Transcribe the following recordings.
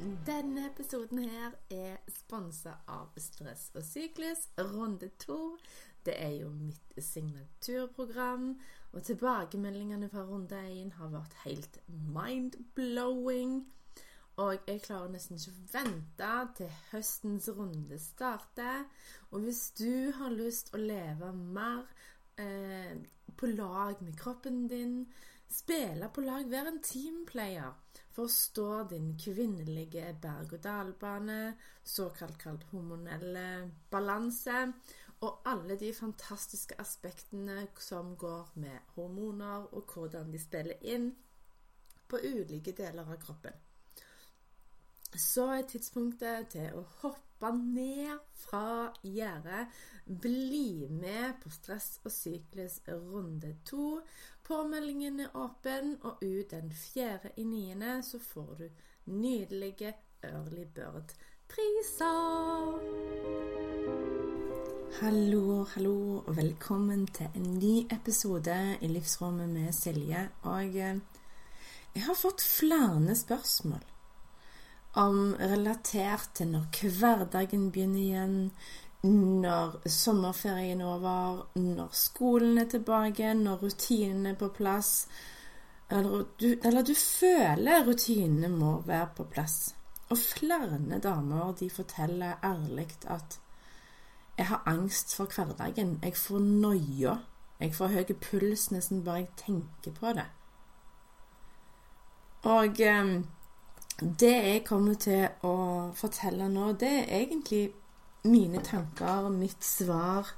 Denne episoden her er sponsa av Stress og syklus, runde to. Det er jo mitt signaturprogram, og tilbakemeldingene fra runde én har vært helt mind-blowing. Og jeg klarer nesten ikke å vente til høstens runde starter. Og hvis du har lyst å leve mer eh, på lag med kroppen din, spille på lag, være en teamplayer Forstå din kvinnelige berg-og-dal-bane, såkalt kalt hormonelle balanse, og alle de fantastiske aspektene som går med hormoner, og hvordan de spiller inn på ulike deler av kroppen. Så er tidspunktet til å hoppe ned fra gjerdet. Bli med på Stress og syklus runde to. Påmeldingen er åpen, og ut den fjerde i niende så får du nydelige Early Bird-priser. Hallo, hallo, og velkommen til en ny episode i Livsrommet med Silje. Og eh, jeg har fått flere spørsmål om relatert til når hverdagen begynner igjen, når sommerferien er over, når skolen er tilbake, når rutinene er på plass. Eller du, eller du føler rutinene må være på plass. Og flere damer de forteller ærlig at jeg har angst for hverdagen. Jeg får noia. Jeg får høy puls nesten bare jeg tenker på det. Og eh, det jeg kommer til å fortelle nå, det er egentlig mine tanker, mitt svar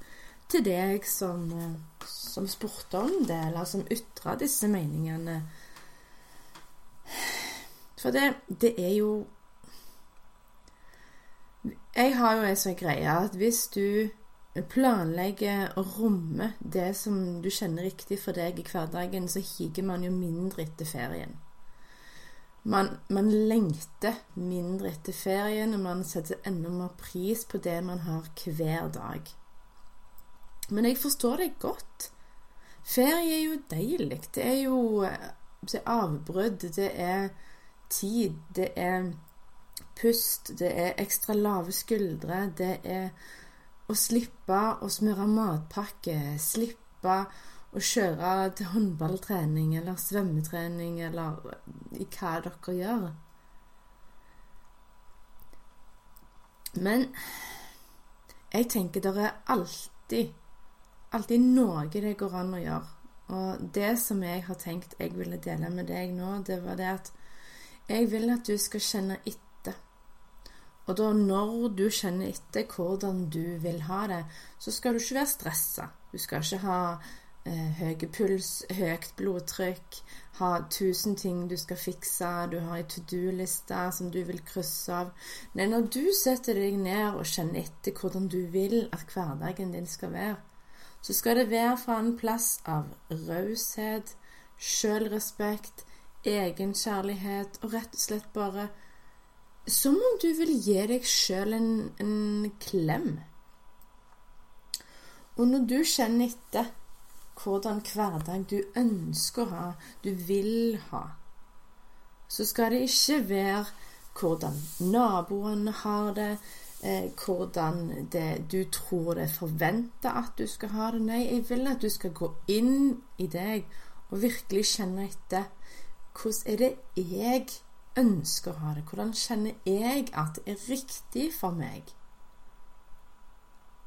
til deg som, som spurte om det, eller som ytra disse meningene. For det, det er jo Jeg har jo en sånn greie at hvis du planlegger og rommer det som du kjenner riktig for deg i hverdagen, så higer man jo mindre etter ferien. Man, man, lengter mindre etter ferien, og man setter enda mer pris på det man har hver dag. Men jeg forstår det godt. Ferie er jo deilig. Det er jo det er avbrudd, det er tid, det er pust, det er ekstra lave skuldre, det er å slippe å smøre matpakke, slippe å kjøre til håndballtrening eller svømmetrening eller i hva dere gjør. Men jeg tenker det er alltid alltid noe det går an å gjøre. Og det som jeg har tenkt jeg ville dele med deg nå, det var det at jeg vil at du skal kjenne etter. Og da når du kjenner etter hvordan du vil ha det, så skal du ikke være stressa. Du skal ikke ha eh, høy puls, høyt blodtrykk, ha tusen ting du skal fikse, du har ei to do-liste som du vil krysse av. Nei, når du setter deg ned og kjenner etter hvordan du vil at hverdagen din skal være, så skal det være fra en plass av raushet, sjølrespekt, egenkjærlighet og rett og slett bare som om du vil gi deg sjøl en, en klem. Og når du kjenner etter hvordan hverdag du ønsker å ha, du vil ha, så skal det ikke være hvordan naboene har det, eh, hvordan det, du tror det er forventa at du skal ha det. Nei, jeg vil at du skal gå inn i deg og virkelig kjenne etter. Hvordan er det jeg ønsker å ha det? Hvordan kjenner jeg at det er riktig for meg?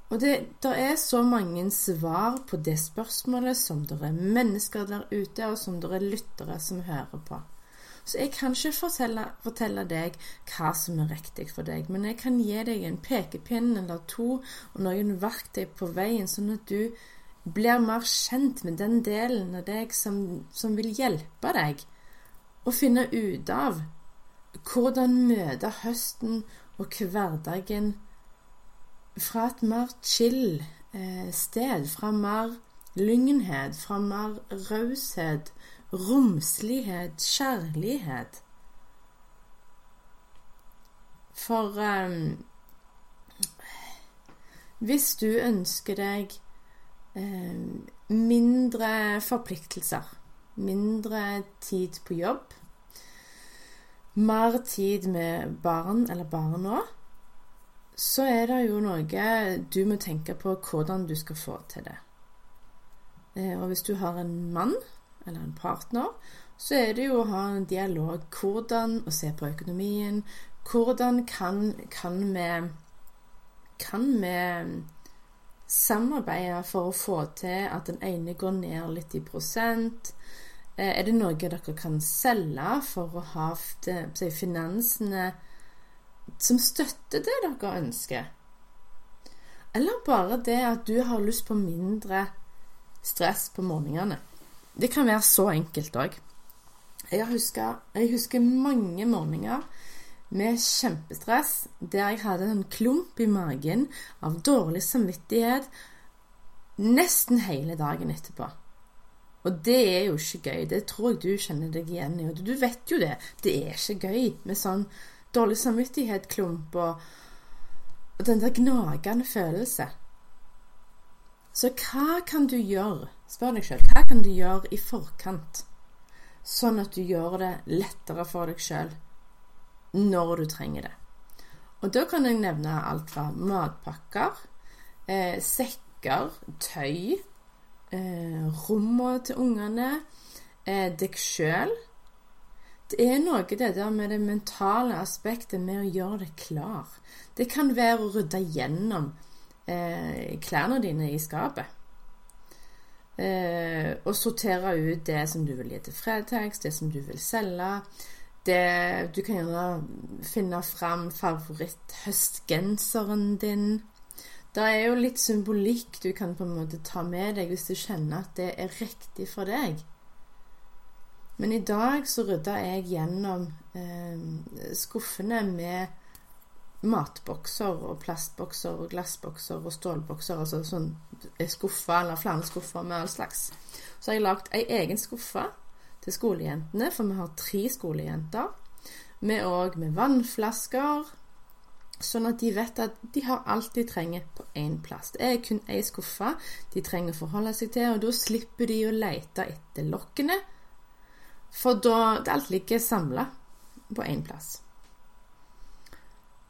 Og det der er så mange svar på det spørsmålet som det er mennesker der ute, og som det er lyttere som hører på. Så jeg kan ikke fortelle, fortelle, deg hva som er riktig for deg, men jeg kan gi deg en pekepinn eller to og noen verktøy på veien, sånn at du blir mer kjent med den delen av deg som, som vil hjelpe deg å finne ut av hvordan møte høsten og hverdagen fra et mer chill eh, sted, fra mer lyngenhet, fra mer raushet, romslighet, kjærlighet. For eh, hvis du ønsker deg eh, mindre forpliktelser, mindre tid på jobb, mer tid med barn eller barna, så er det jo noe du må tenke på hvordan du skal få til det. Eh, og hvis du har en mann eller en partner, så er det jo å ha en dialog. Hvordan å se på økonomien. Hvordan kan, kan vi Kan vi samarbeide for å få til at den ene går ned litt i prosent? Eh, er det noe dere kan selge for å ha finansene som støtter det dere ønsker? Eller bare det at du har lyst på mindre stress på morgenene. Det kan være så enkelt òg. Jeg, jeg, husker mange morgener med kjempestress der jeg hadde en klump i magen av dårlig samvittighet nesten hele dagen etterpå. Og det er jo ikke gøy. Det tror jeg du kjenner deg igjen i. Og du vet jo det. Det er ikke gøy med sånn dårlig samvittighet-klump og, og den der gnagende følelse. Så hva kan du gjøre, spør deg sjøl, hva kan du gjøre i forkant, sånn at du gjør det lettere for deg sjøl når du trenger det? Og da kan jeg nevne alt fra matpakker, eh, sekker, tøy, eh, rommene til ungene, eh, deg sjøl. Det er noe det der med det mentale aspektet med å gjøre det klar. Det kan være å rydde gjennom eh, klærne dine i skapet. Eh, og sortere ut det som du vil gi til Fretex, det som du vil selge. Det, du kan gjerne finne fram favoritthøstgenseren din. Det er jo litt symbolikk du kan på en måte ta med deg hvis du kjenner at det er riktig for deg. Men i dag så rydda jeg gjennom eh, skuffene med matbokser og plastbokser og glassbokser og stålbokser. Altså sånn skuffer eller flere skuffer med all slags. Så har jeg lagd ei egen skuffe til skolejentene, for vi har tre skolejenter. Med òg med vannflasker, sånn at de vet at de har alt de trenger på én plass. Det er kun ei skuffe de trenger å forholde seg til, og da slipper de å lete etter lokkene, for da alt ligger samla på én plass.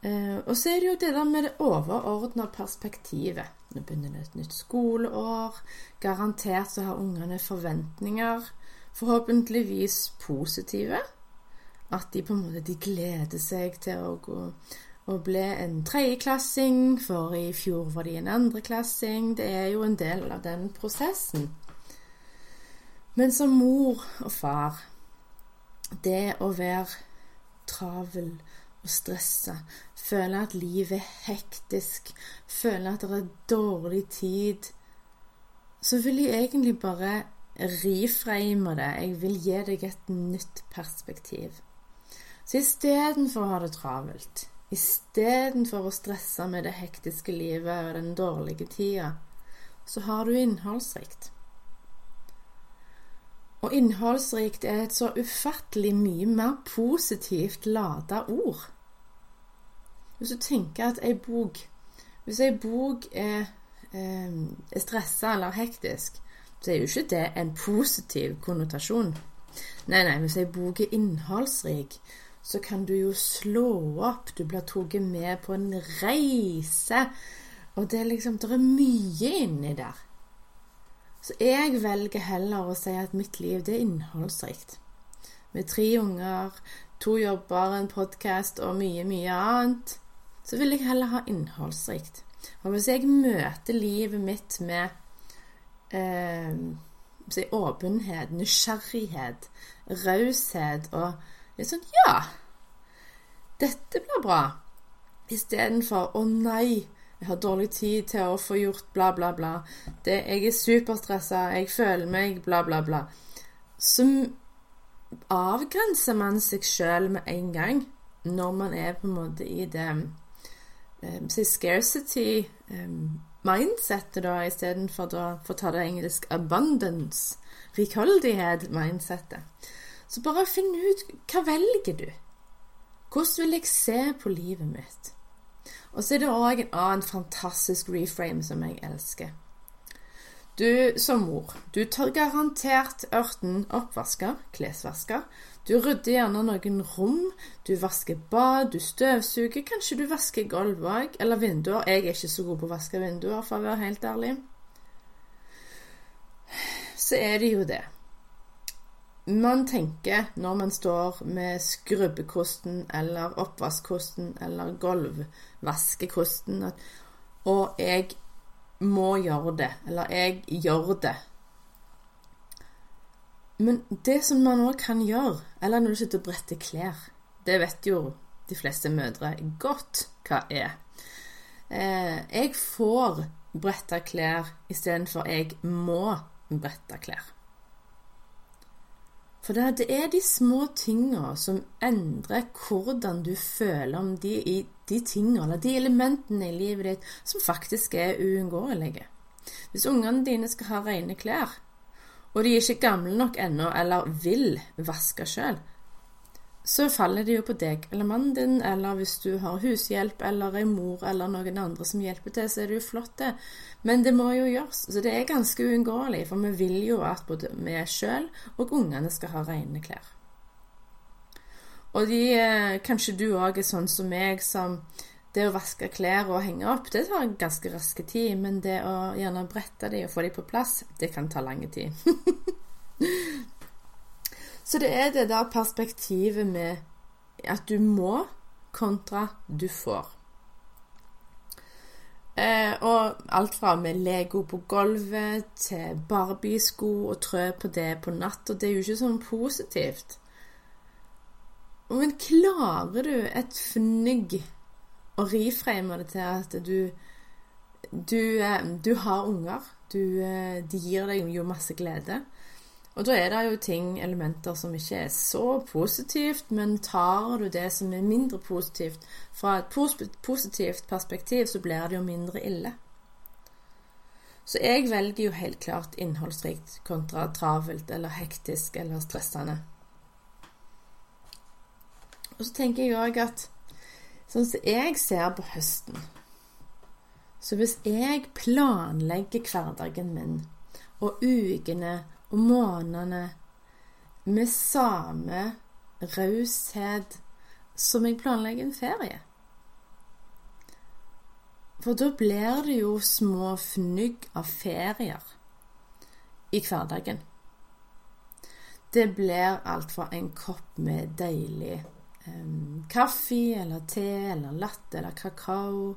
Eh, og så er det jo det der med det overordna perspektivet. Nå begynner det et nytt skoleår. Garantert så har ungene forventninger, forhåpentligvis positive. At de på en måte de gleder seg til å gå og bli en tredjeklassing, for i fjor var de en andreklassing. Det er jo en del av den prosessen. Men som mor og far, det å være travel og stressa, føle at livet er hektisk, føle at det er dårlig tid, så vil jeg egentlig bare reframe det. Jeg vil gi deg et nytt perspektiv. Så istedenfor å ha det travelt, istedenfor å stresse med det hektiske livet og den dårlige tida, så har du innholdsrikt. Og innholdsrikt er et så ufattelig mye mer positivt lada ord. Hvis du tenker at ei bok Hvis ei bok er, eh, er stressa eller hektisk, så er jo ikke det en positiv konnotasjon. Nei, nei, hvis ei bok er innholdsrik, så kan du jo slå opp. Du blir tatt med på en reise. Og det er liksom Det er mye inni der. Så jeg velger heller å si at mitt liv, det er innholdsrikt. Med tre unger, to jobber, en podkast og mye, mye annet så vil jeg heller ha innholdsrikt. Og hvis jeg møter livet mitt med eh, åpenhet, nysgjerrighet, raushet og litt sånn Ja, dette blir bra. Istedenfor 'Å nei, jeg har dårlig tid til å få gjort bla, bla, bla'. Det, 'Jeg er superstressa, jeg føler meg bla, bla, bla'. Så avgrenser man seg sjøl med en gang. når man er på en måte i det um, scarcity um, mindsettet, da, istedenfor å få ta det engelsk abundance, rikholdighet-mindsettet. Så bare finn ut hva velger du? Hvordan vil jeg se på livet mitt? Og så er det òg en annen fantastisk reframe som jeg elsker. Du som mor, du tar garantert ørten oppvasker, klesvasker. Du rydder gjerne noen rom, du vasker bad, du støvsuger, kanskje du vasker gulv òg, eller vinduer. Jeg er ikke så god på å vaske vinduer, for å være helt ærlig. Så er det jo det. Man tenker når man står med skrubbekosten eller oppvaskkosten eller gulvvaskekosten Og jeg må gjøre det, eller jeg gjør det. Men det som man òg kan gjøre, eller når du sitter og bretter klær Det vet jo de fleste mødre godt hva er. Eh, jeg får bretta klær istedenfor jeg må brette klær. For det er de små tinga som endrer hvordan du føler om de de tingene eller de elementene i livet ditt som faktisk er uunngåelige. Hvis ungene dine skal ha rene klær, og de er ikke gamle nok ennå eller vil vaske sjøl, så faller det jo på deg eller mannen din, eller hvis du har hushjelp eller ei mor eller noen andre som hjelper til, så er det jo flott, det. Men det må jo gjøres. Så det er ganske uunngåelig, for vi vil jo at både vi sjøl og ungene skal ha rene klær. Og de, eh, kanskje du òg er sånn som meg, som det å vaske klær og henge opp, det tar ganske raske tid. Men det å gjerne brette de og få de på plass, det kan ta lang tid. Så det er det der perspektivet med at du må kontra du får. Eh, og alt fra med Lego på gulvet til Barbie-sko og trø på det på natt. Og det er jo ikke sånn positivt. Men klarer du et fnugg å riframe det til at du du, eh, du har unger. Du, eh, de gir deg jo masse glede. Og da er det jo ting, elementer, som ikke er så positivt, men tar du det som er mindre positivt fra et positivt perspektiv, så blir det jo mindre ille. Så jeg velger jo helt klart innholdsrikt kontra travelt eller hektisk eller stressende. Og så tenker jeg òg at sånn som jeg ser på høsten Så hvis jeg planlegger hverdagen min og ukene og månedene med samme raushet som jeg planlegger en ferie. For da blir det jo små fnugg av ferier i hverdagen. Det blir alt fra en kopp med deilig um, kaffe eller te eller latte eller kakao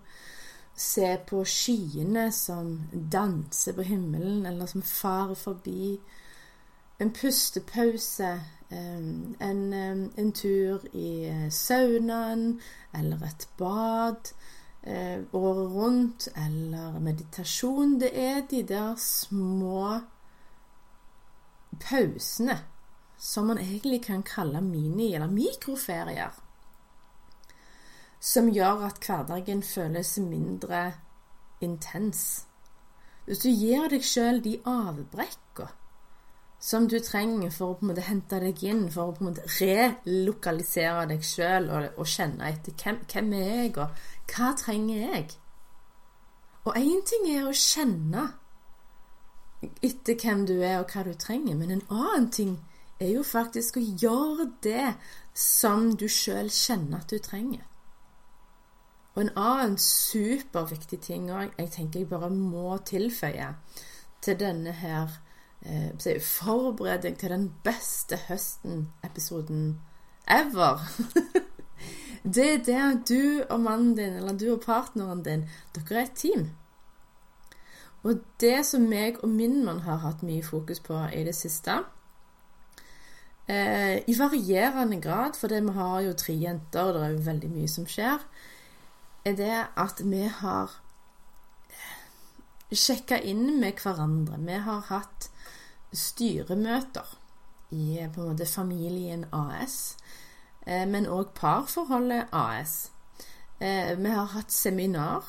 Se på skyene som danser på himmelen, eller som farer forbi en pustepause, en, en tur i eh, saunaen eller et bad eh, året rundt, eller meditasjon. Det er de der små pausene som man egentlig kan kalle mini- eller mikroferier. Som gjør at hverdagen føles mindre intens. Hvis du gir deg sjøl de avbrekka som du trenger for å på en måte hente deg inn, for å på en måte relokalisere deg sjøl og, og, kjenne etter hvem, hvem er jeg, og hva trenger jeg? Og én ting er å kjenne etter hvem du er og hva du trenger, men en annen ting er jo faktisk å gjøre det som du sjøl kjenner at du trenger. Og en annen superviktig ting òg jeg tenker jeg bare må tilføye til denne her eh, Forbered til den beste høsten-episoden ever. det er der du og mannen din, eller du og partneren din, dere er et team. Og det som meg og min mann har hatt mye fokus på i det siste eh, I varierende grad, for vi har jo tre jenter, og det er jo veldig mye som skjer, er det at vi har sjekka inn med hverandre. Vi har hatt styremøter i på en måte familien AS. eh, men òg Parforholdet AS. Eh, vi har hatt seminar.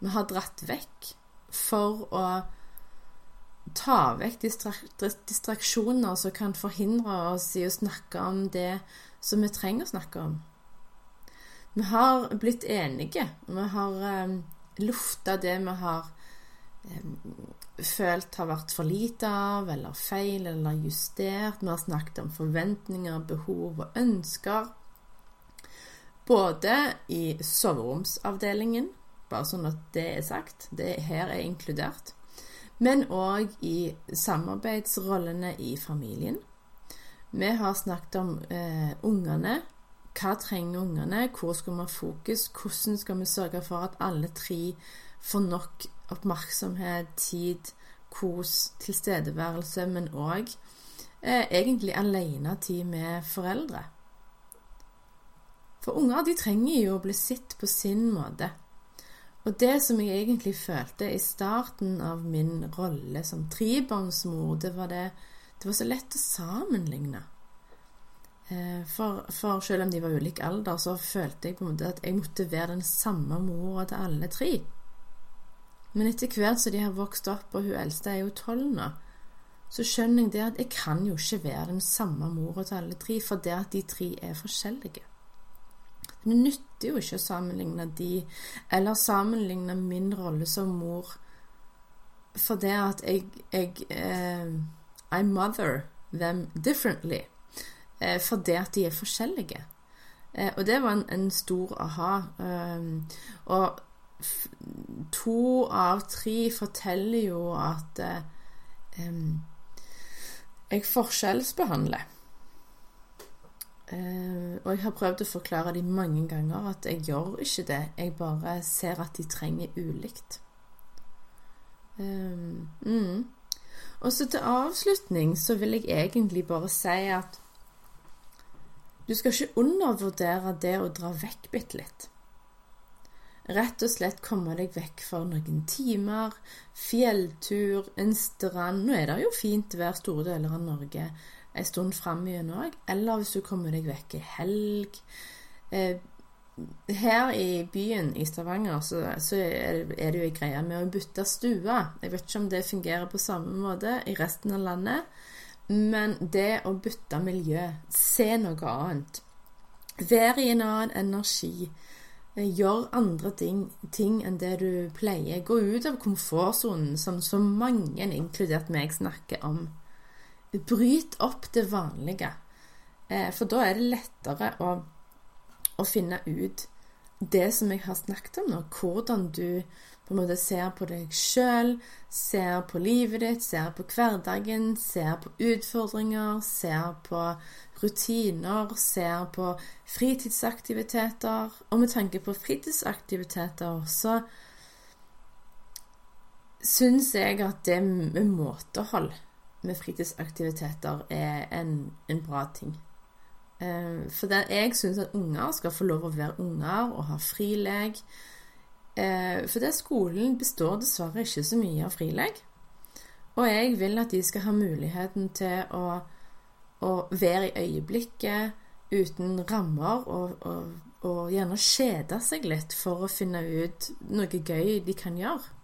Vi har dratt vekk for å ta vekk distraksjoner som kan forhindre oss i å snakke om det som vi trenger å snakke om. Vi har blitt enige. Vi har um, lufta det vi har um, følt har vært for lite av, eller feil, eller justert. Vi har snakket om forventninger, behov og ønsker. Både i soveromsavdelingen, bare sånn at det er sagt, det her er inkludert, men òg i samarbeidsrollene i familien. Vi har snakket om eh, ungene. Hva trenger ungene? Hvor skal vi ha fokus? Hvordan skal vi sørge for at alle tre får nok oppmerksomhet, tid, kos, tilstedeværelse, men òg eh, egentlig alenetid med foreldre. For unger de trenger jo å bli sett på sin måte. Og det som jeg egentlig følte i starten av min rolle som trebarnsmor, det var det Det var så lett å sammenligne. Eh, for, for, selv om de var ulik alder, så følte jeg på en måte at jeg måtte være den samme mora til alle tre. Men etter hvert som de har vokst opp, og hun eldste er jo tolv nå, så skjønner jeg det at jeg kan jo ikke være den samme mora til alle tre, for det at de tre er forskjellige. Det nytter jo ikke å sammenligne de, eller sammenligne min rolle som mor, for det at jeg, jeg eh, I mother them differently. Eh, for det at de er forskjellige. Eh, og det var en, en stor aha. Um, og to av tre forteller jo at um, jeg forskjellsbehandler. Uh, og jeg har prøvd å forklare dem mange ganger at jeg gjør ikke det. Jeg bare ser at de trenger ulikt. Uh, mm. Og så til avslutning så vil jeg egentlig bare si at du skal ikke undervurdere det å dra vekk bitte litt. Rett og slett komme deg vekk for noen timer. Fjelltur, en strand. Nå er det jo fint vær store deler av Norge en stund fram igjen òg. Eller hvis du kommer deg vekk i helg. Eh, her i byen i Stavanger så er, det, jo ei greie med å bytte stue. Jeg vet ikke om det fungerer på samme måte i resten av landet. Men det å bytte miljø, se noe annet, være i en annen energi Eh, gjør andre ting, ting, enn det du pleier. Gå ut av komfortsonen, som så mange, inkludert meg, snakker om. Bryt opp det vanlige. Eh, for da er det lettere å, å, finne ut det som jeg har snakket om nå. Hvordan du på en måte ser på deg sjøl, ser på livet ditt, ser på hverdagen, ser på utfordringer, ser på rutiner, ser på fritidsaktiviteter. Og med tanke på fritidsaktiviteter så syns jeg at det med måtehold med fritidsaktiviteter er en, en bra ting. Eh, for jeg syns at unger skal få lov å være unger og ha frilek. Eh, for det skolen består dessverre ikke så mye av frilek. Og jeg vil at de skal ha muligheten til å å være i øyeblikket uten rammer, og, og, og, gjerne kjede seg litt for å finne ut noe gøy de kan gjøre.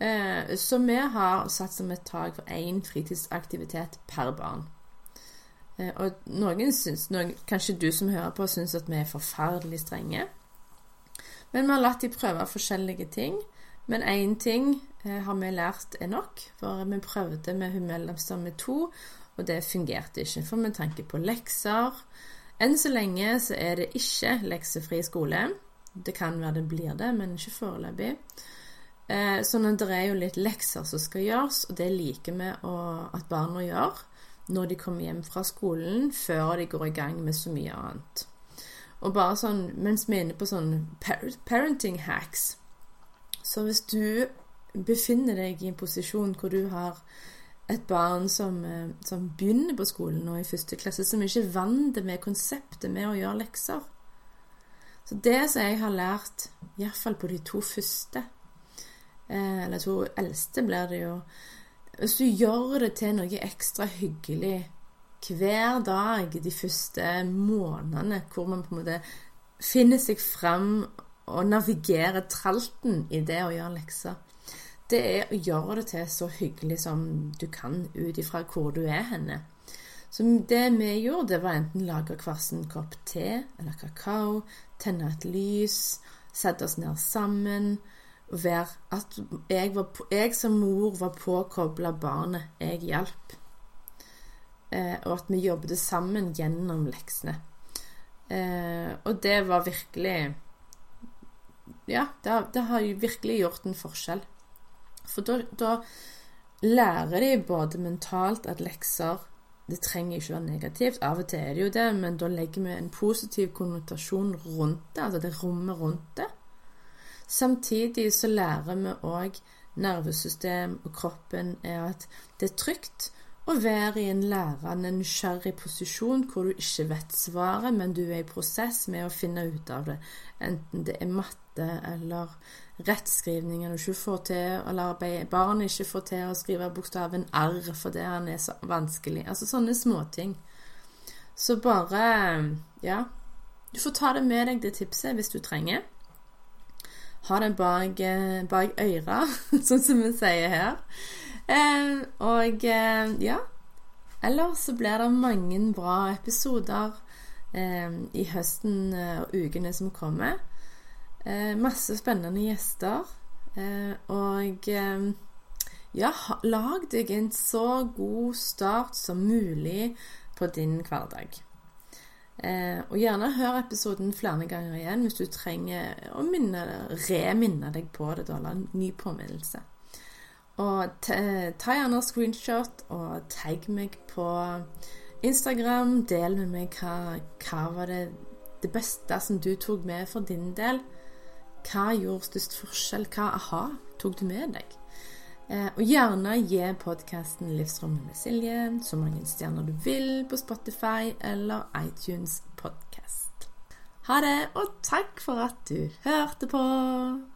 Eh, så vi har satt som et tak for én fritidsaktivitet per barn. Eh, og noen syns, noen, kanskje du som hører på, syns at vi er forferdelig strenge. Men vi har latt de prøve forskjellige ting. Men én ting eh, har vi lært er nok, for vi prøvde med hun mellomste med to, og det fungerte ikke. For med tanke på lekser Enn så lenge så er det ikke leksefri skole. Det kan være det blir det, men ikke foreløpig. Eh, sånn at det er jo litt lekser som skal gjøres, og det liker vi at barna gjør når de kommer hjem fra skolen, før de går i gang med så mye annet. Og bare sånn, mens vi er inne på sånn parenting hacks Så hvis du befinner deg i en posisjon hvor du har et barn som, eh, som, begynner på skolen nå i første klasse, som ikke er vant med konseptet med å gjøre lekser. Så det som jeg har lært, iallfall på de to første, eh, eller to eldste blir det jo Hvis du gjør det til noe ekstra hyggelig hver dag de første månedene hvor man på en måte finner seg frem og navigerer tralten i det å gjøre lekser. Det er å gjøre det til så hyggelig som du kan ut ifra hvor du er henne. Så det vi gjorde, det var enten lage hver sin kopp te eller kakao, tenne et lys, sette oss ned sammen være At jeg, var, jeg som mor var påkobla barnet jeg hjalp. Eh, og at vi jobbet sammen gjennom leksene. Eh, og det var virkelig Ja, det har, det har virkelig gjort en forskjell. For da, lærer de både mentalt at lekser det trenger ikke være negativt. Av og til er det jo det, men da legger vi en positiv konnotasjon rundt det, altså det rommet rundt det. Samtidig så lærer vi òg nervesystem og kroppen at det er trygt å være i en lærende, nysgjerrig posisjon hvor du ikke vet svaret, men du er i prosess med å finne ut av det. Enten det er matte eller rettskrivning du ikke får til, eller barnet ikke får til å skrive bokstaven R fordi han er så vanskelig. Altså sånne småting. Så bare Ja. Du får ta det med deg, det tipset, hvis du trenger. Ha det bak, eh, bak øra, sånn som vi sier her. Eh, og eh, ja Ellers så blir det mange bra episoder eh, i høsten og ukene som kommer. Masse spennende gjester. og ja, lag deg en så god start som mulig på din hverdag. Eh, og gjerne hør episoden flere ganger igjen hvis du trenger å minne, reminne deg på det, eller en ny påminnelse. Og ta gjerne screenshot og tagg meg på Instagram. Del med meg hva, hva var det, det beste som du tok med for din del. Hva gjorde størst forskjell? Hva aha tok du med deg? Eh, og gjerne gi podkasten 'Livsrommet med Silje' så mange stjerner du vil på Spotify eller iTunes Podcast. Ha det, og takk for at du hørte på.